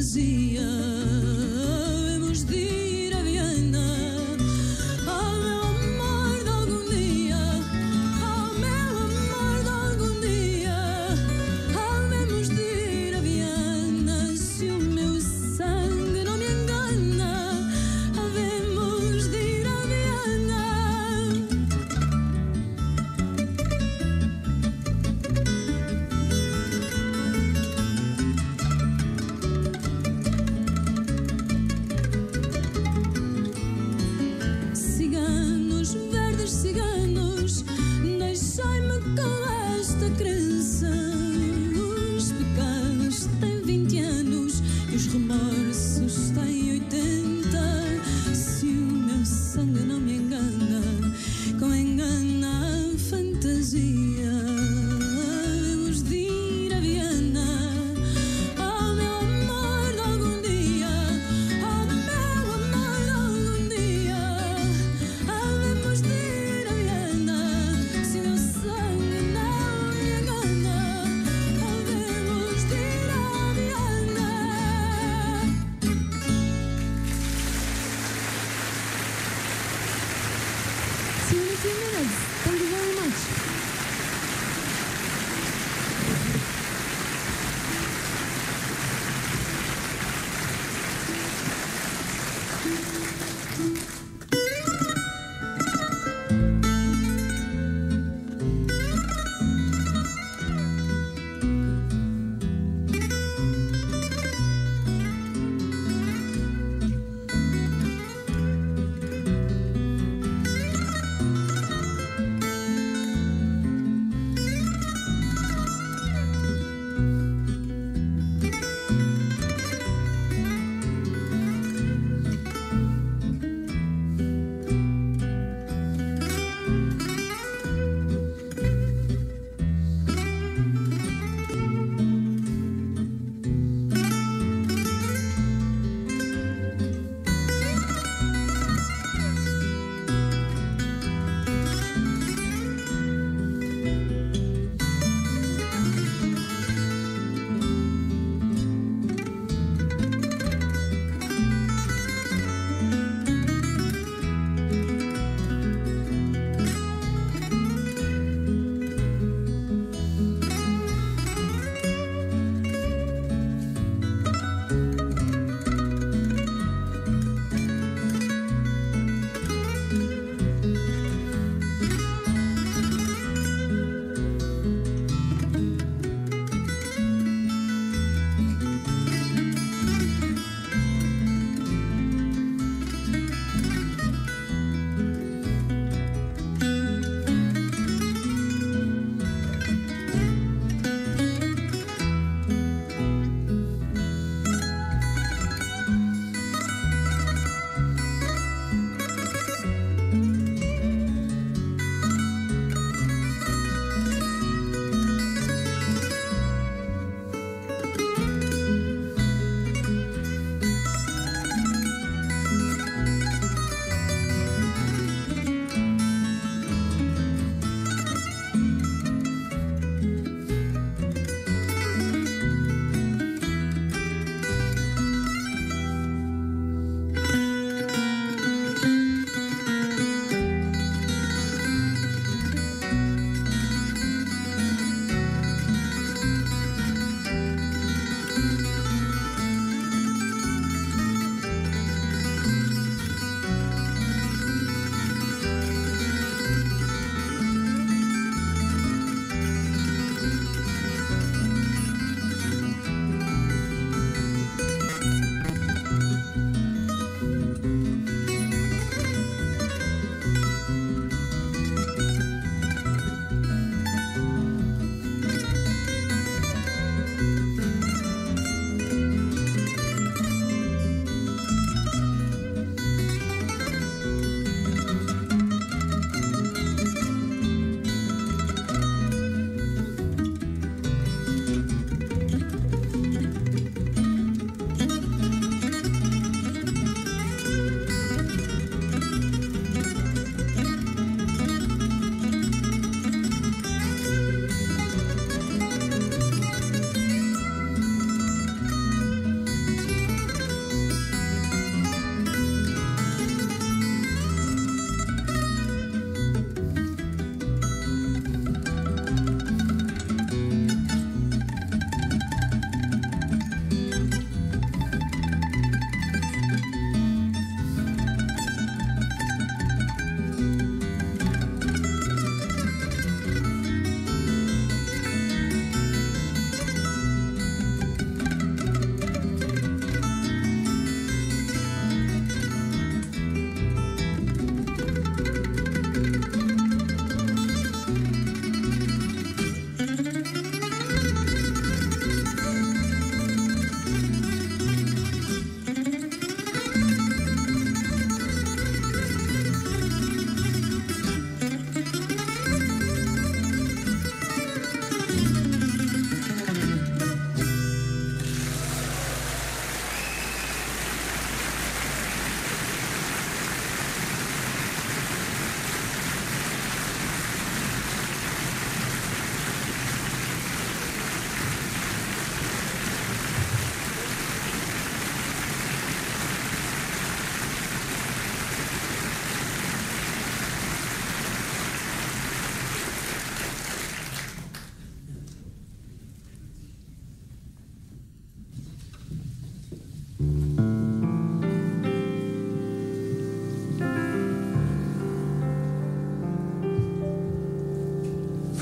fantasia.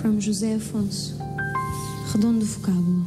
From José Afonso. Redondo vocábulo.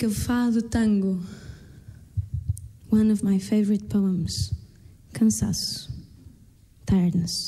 music of Fado Tango, one of my favorite poems, Cansaço, Tiredness.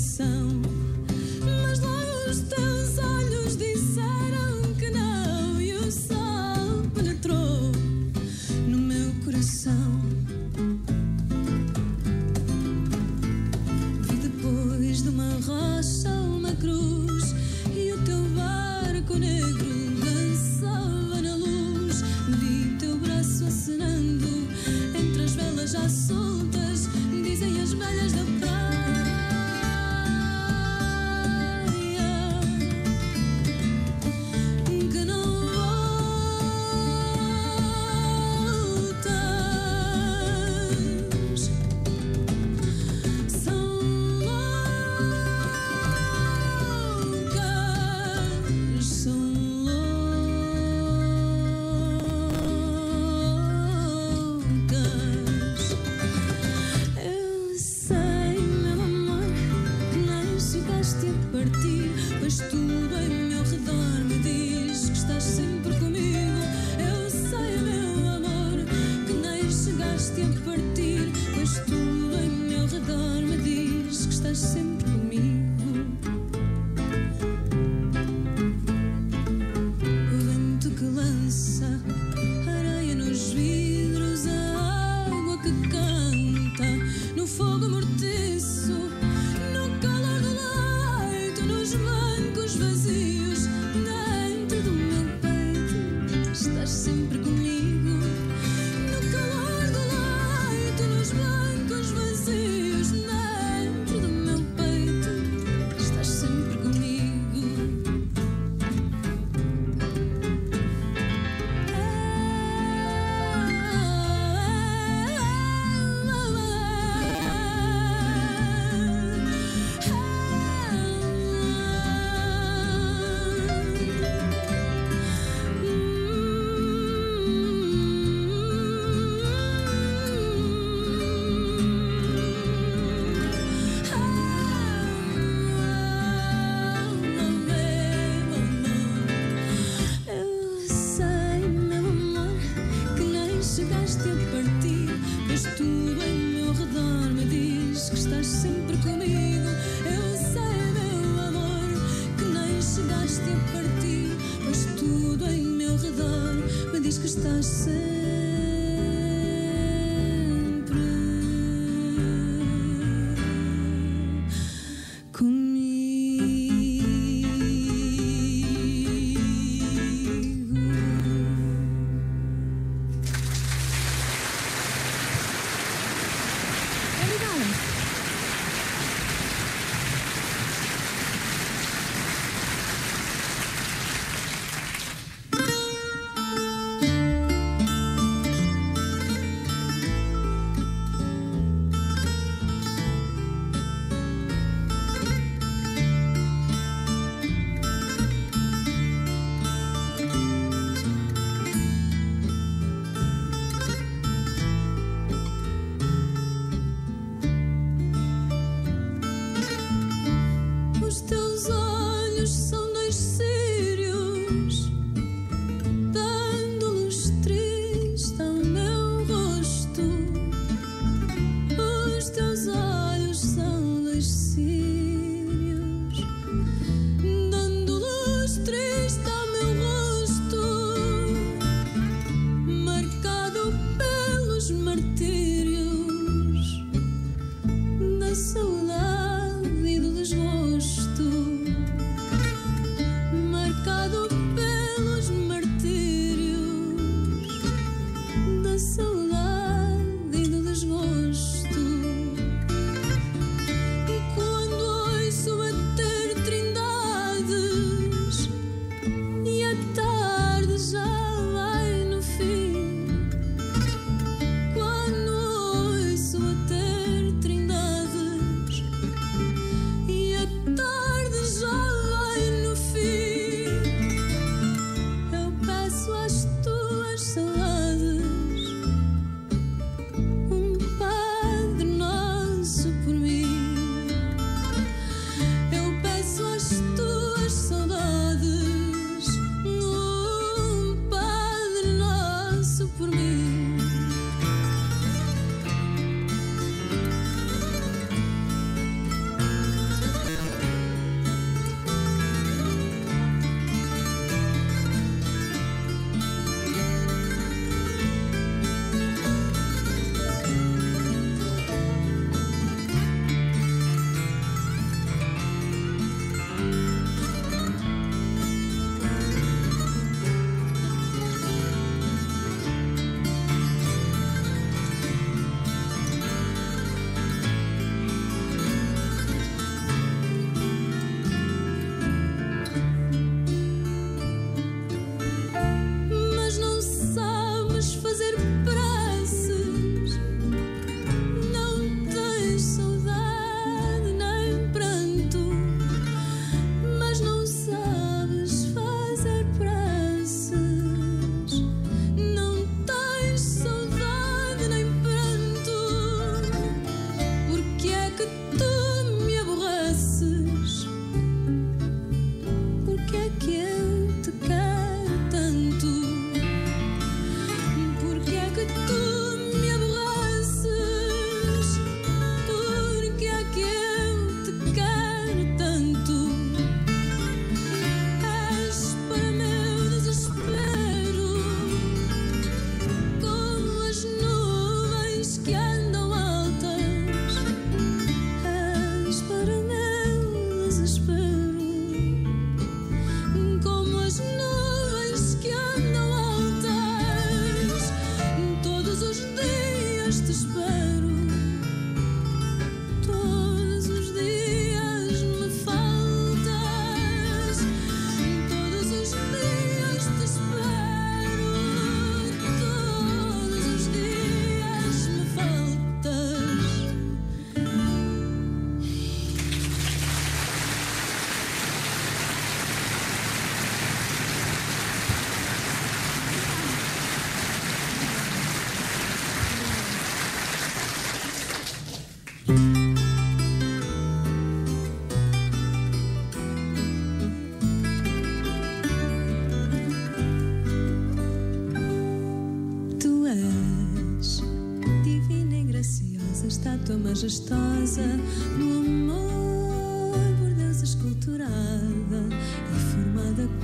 sun.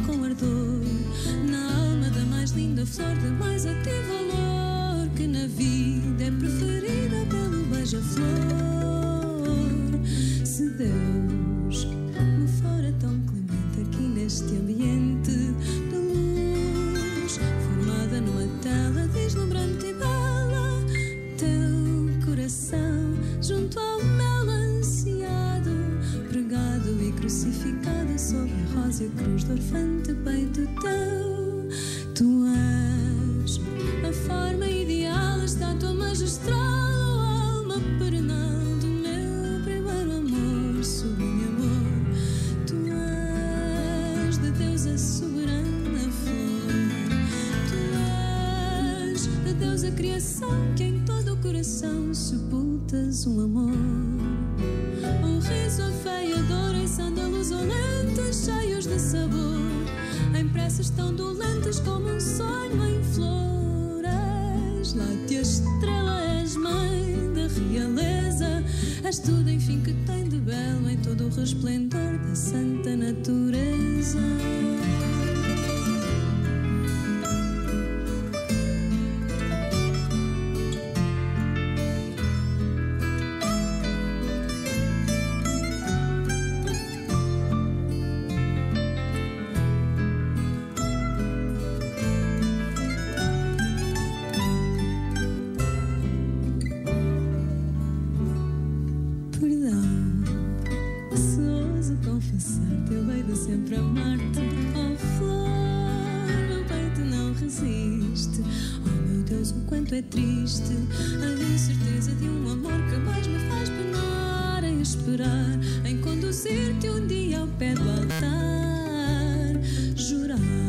com ardor na alma da mais linda flor, De mais até valor que na vida é preferida pelo beija-flor. o quanto é triste a incerteza de um amor que mais me faz penar em esperar, em conduzir-te um dia ao pé do altar, jurar.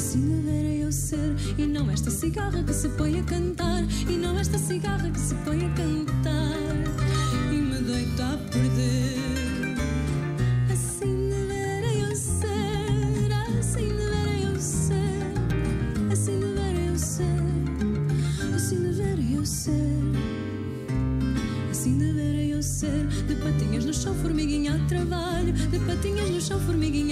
Assim deveria eu ser. E não esta cigarra que se põe a cantar. E não esta cigarra que se põe a cantar. E me deito a perder. Assim deveria eu ser. Assim devera eu ser. Assim devera eu ser. Assim devera eu ser. Assim eu ser. De patinhas no chão, formiguinha a trabalho. De patinhas no chão, formiguinha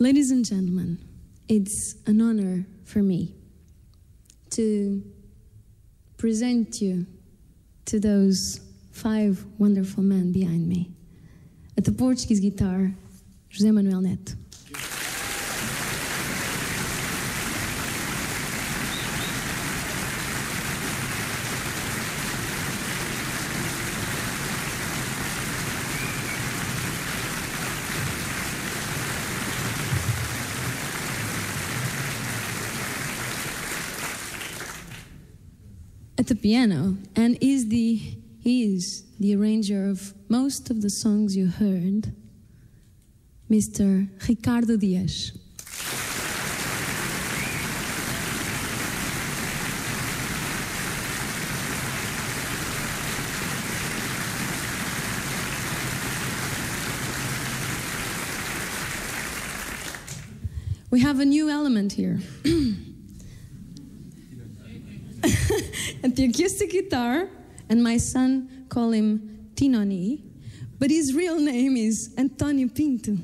Ladies and gentlemen, it's an honor for me to present you to those five wonderful men behind me. At the Portuguese guitar, José Manuel Neto. At the piano and is the is the arranger of most of the songs you heard, Mr. Ricardo Dias. We have a new element here. at the acoustic guitar, and my son call him Tinoni, but his real name is Antonio Pinto.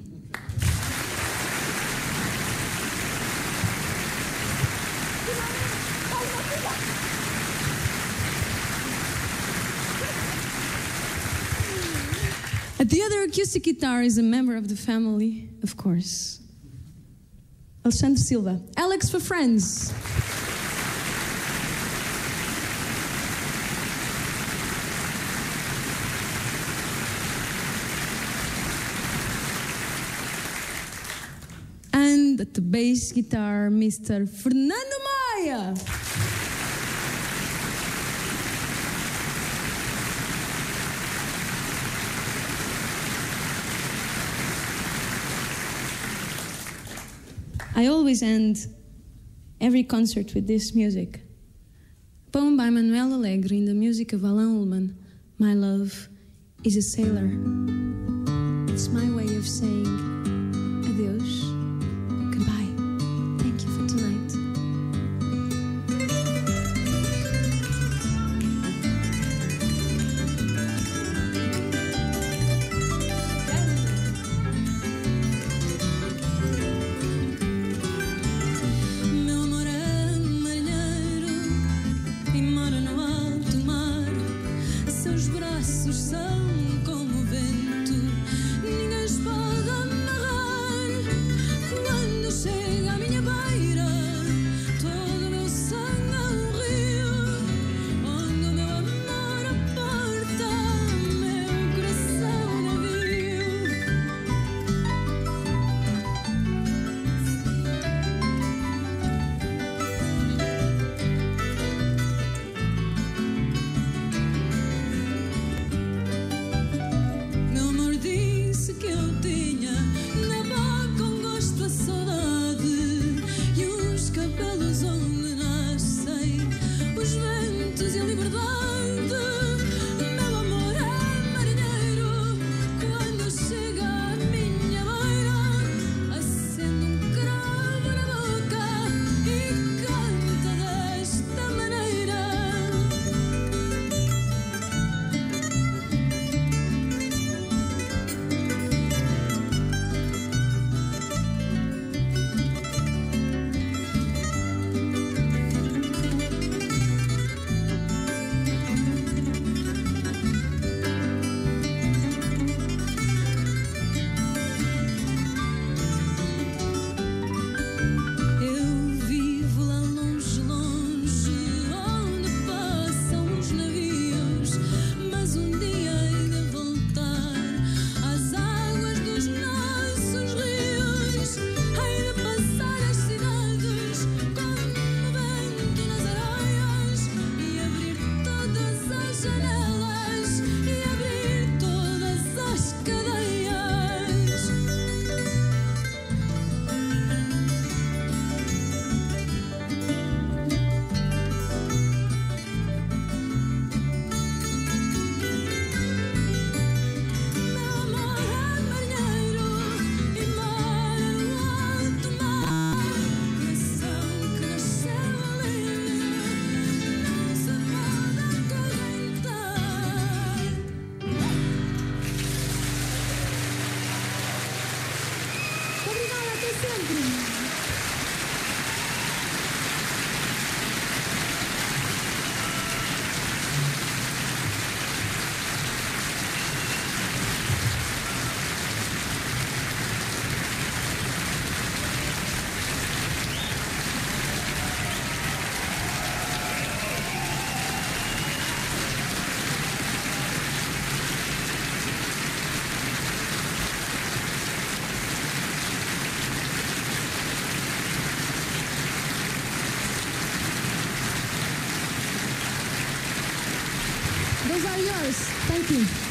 The other acoustic guitar is a member of the family, of course. Alexandre Silva. Alex for friends. At the bass guitar, Mr. Fernando Maia. I always end every concert with this music. Poem by Manuel Alegre in the music of Alain Ullman. My love is a sailor. It's my way of saying adeus, Thank you.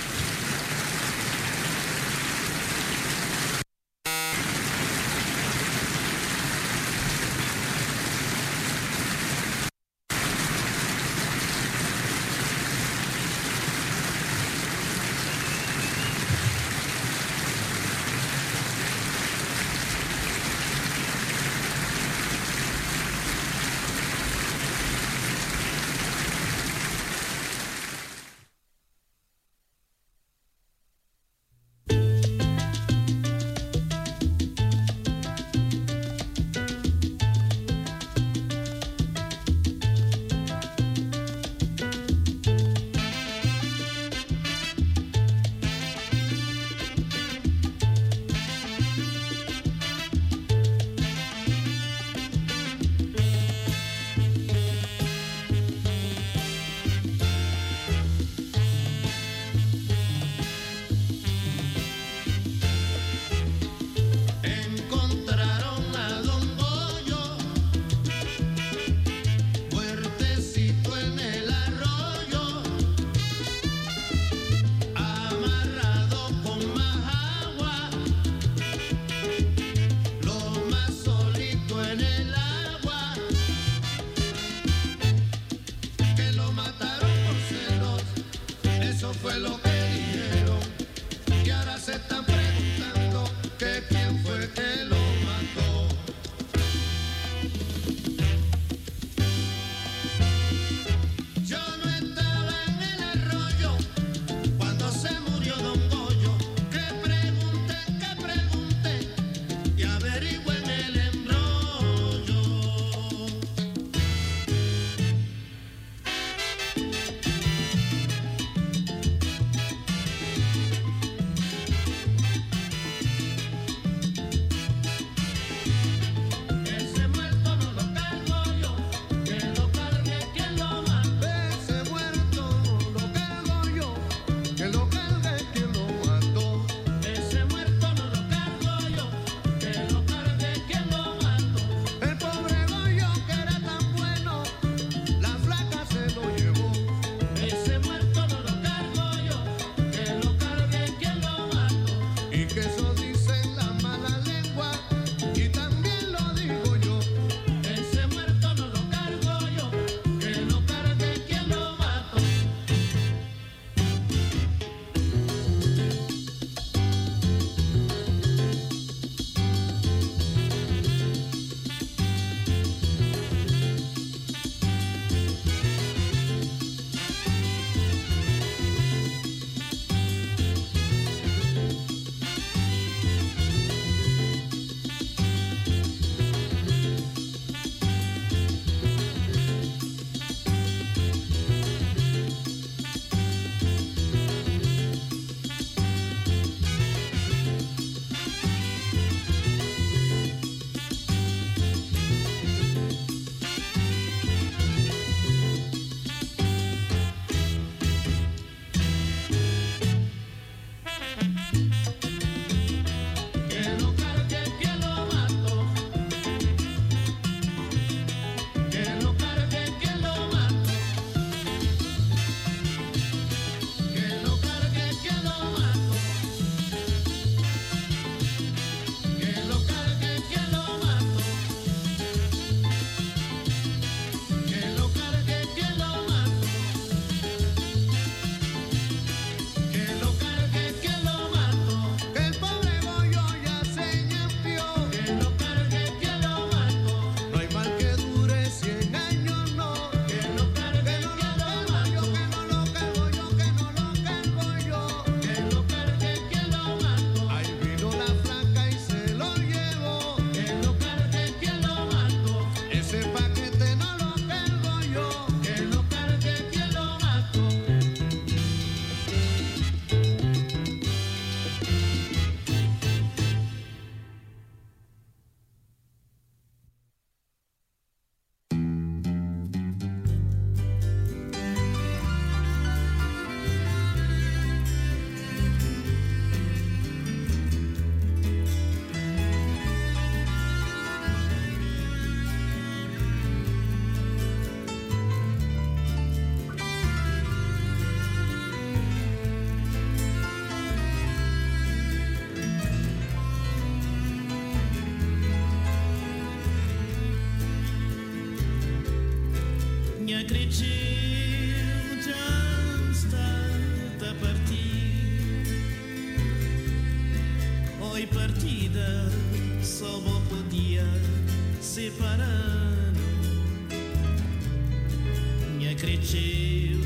Minha cresceu,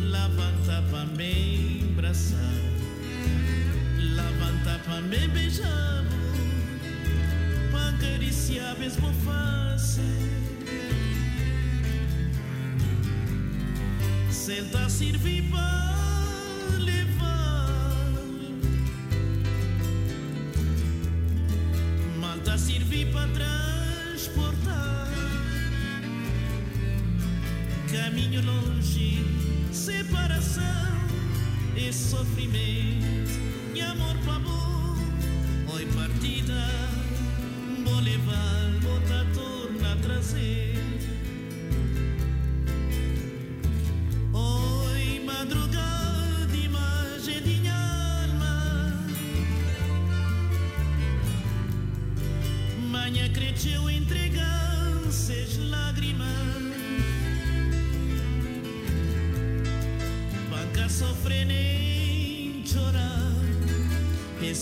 levanta pra me abraçar, levanta pra me beijar, pra acariciar mesmo face. Senta servir para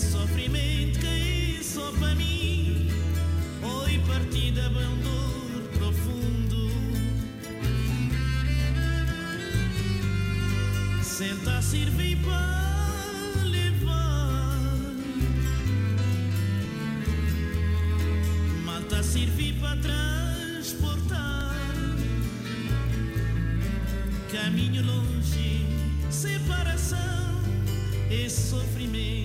sofrimento é só para mim. Oi, partida, bem dor profundo. Senta a servir para levar. Malta a servir para transportar. Caminho longe, separação e sofrimento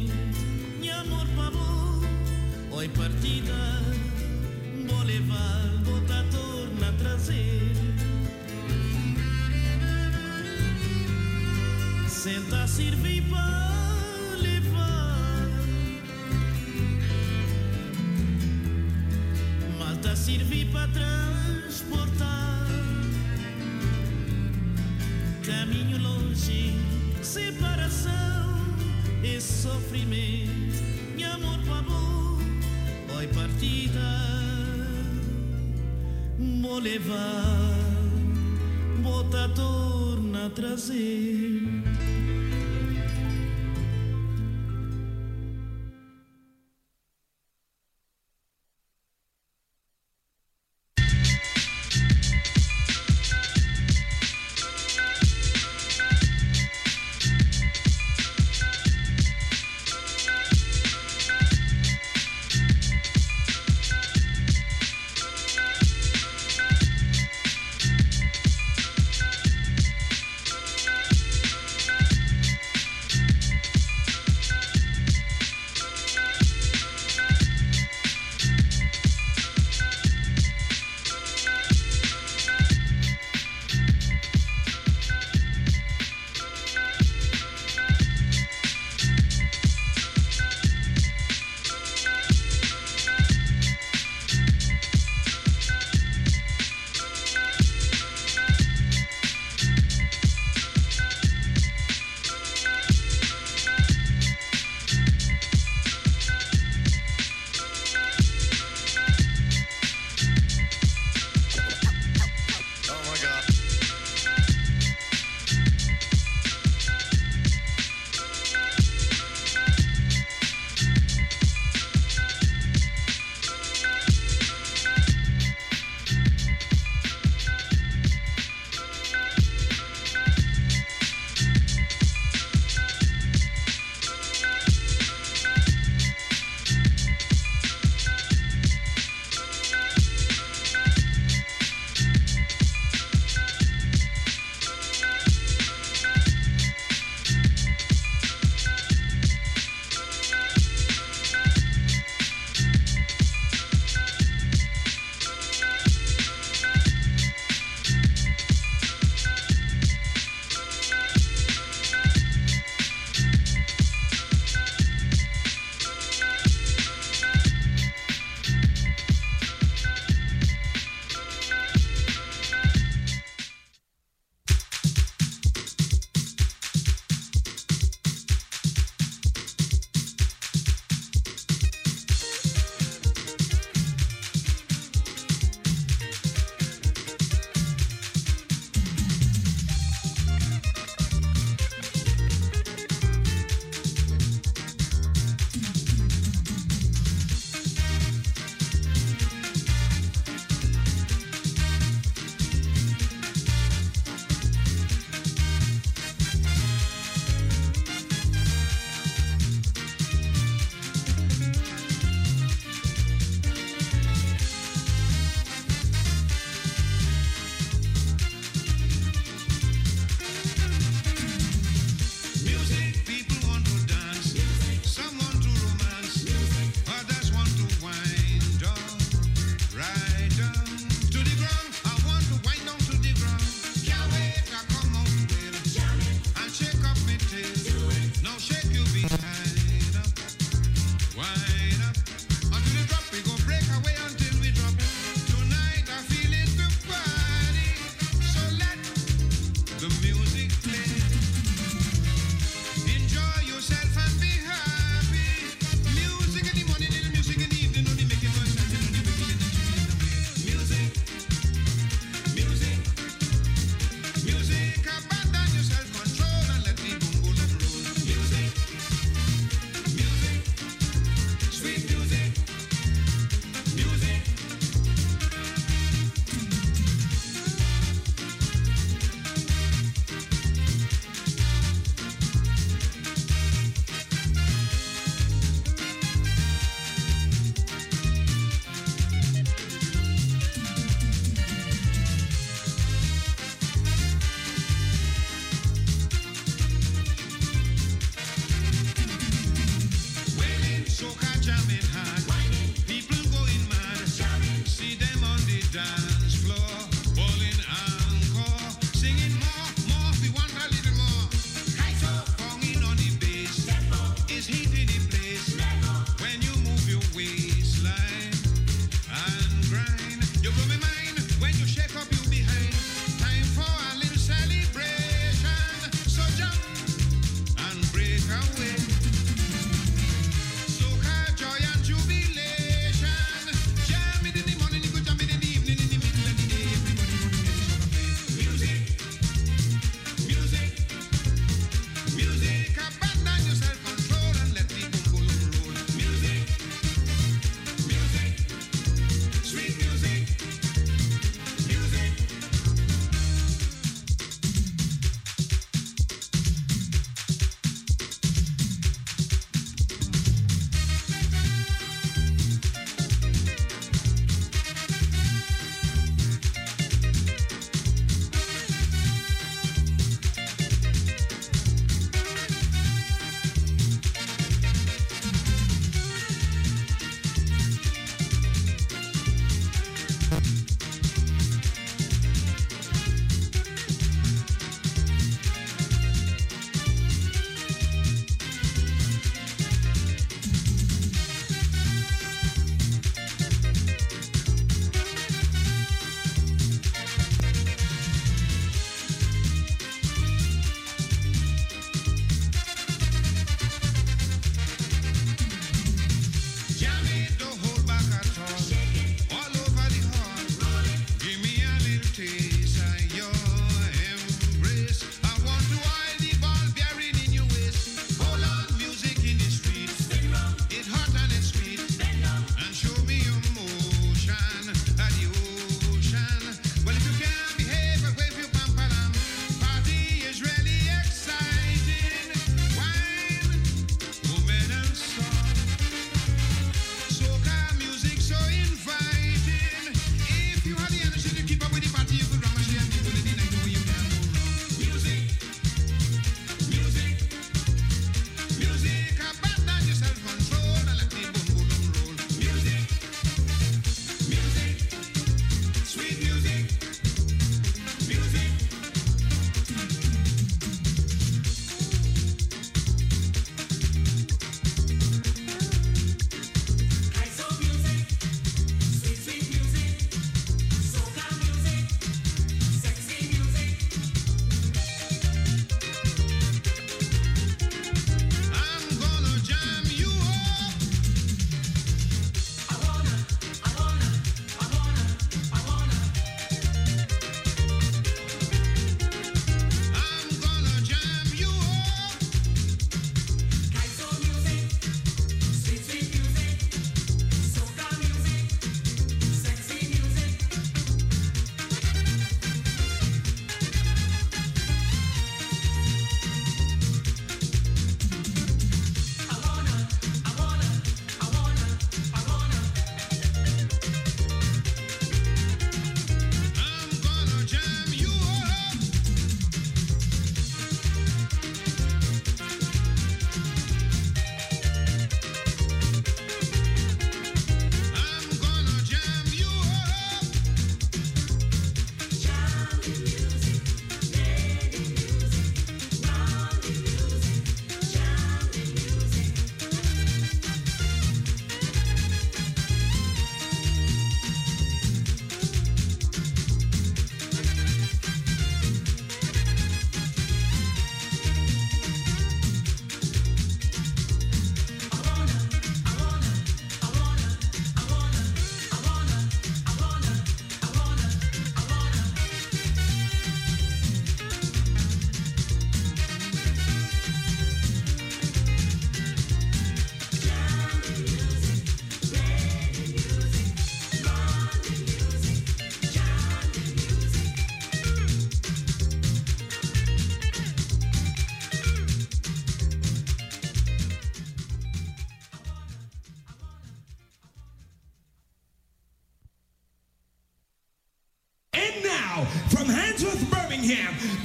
amor amor, oi partida Vou levar, vou tá torna trazer Senta servir para levar Malta servir para transportar. Caminho longe, separação e sofrimento E amor oi partida Vou levar, vou tá torna a trazer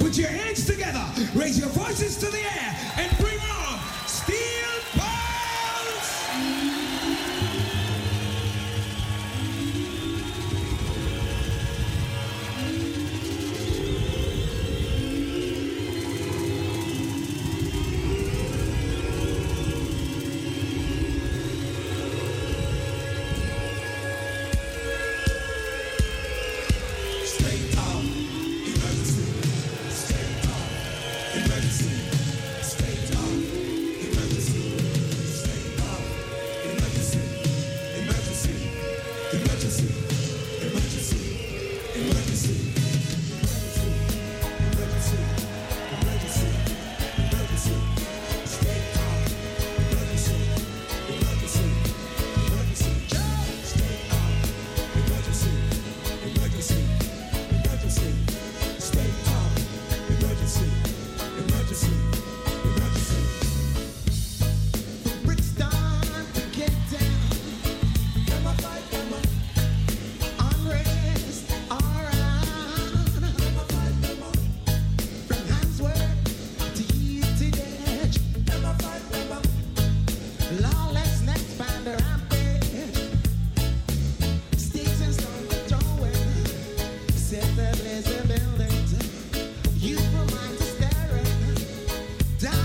Put your hands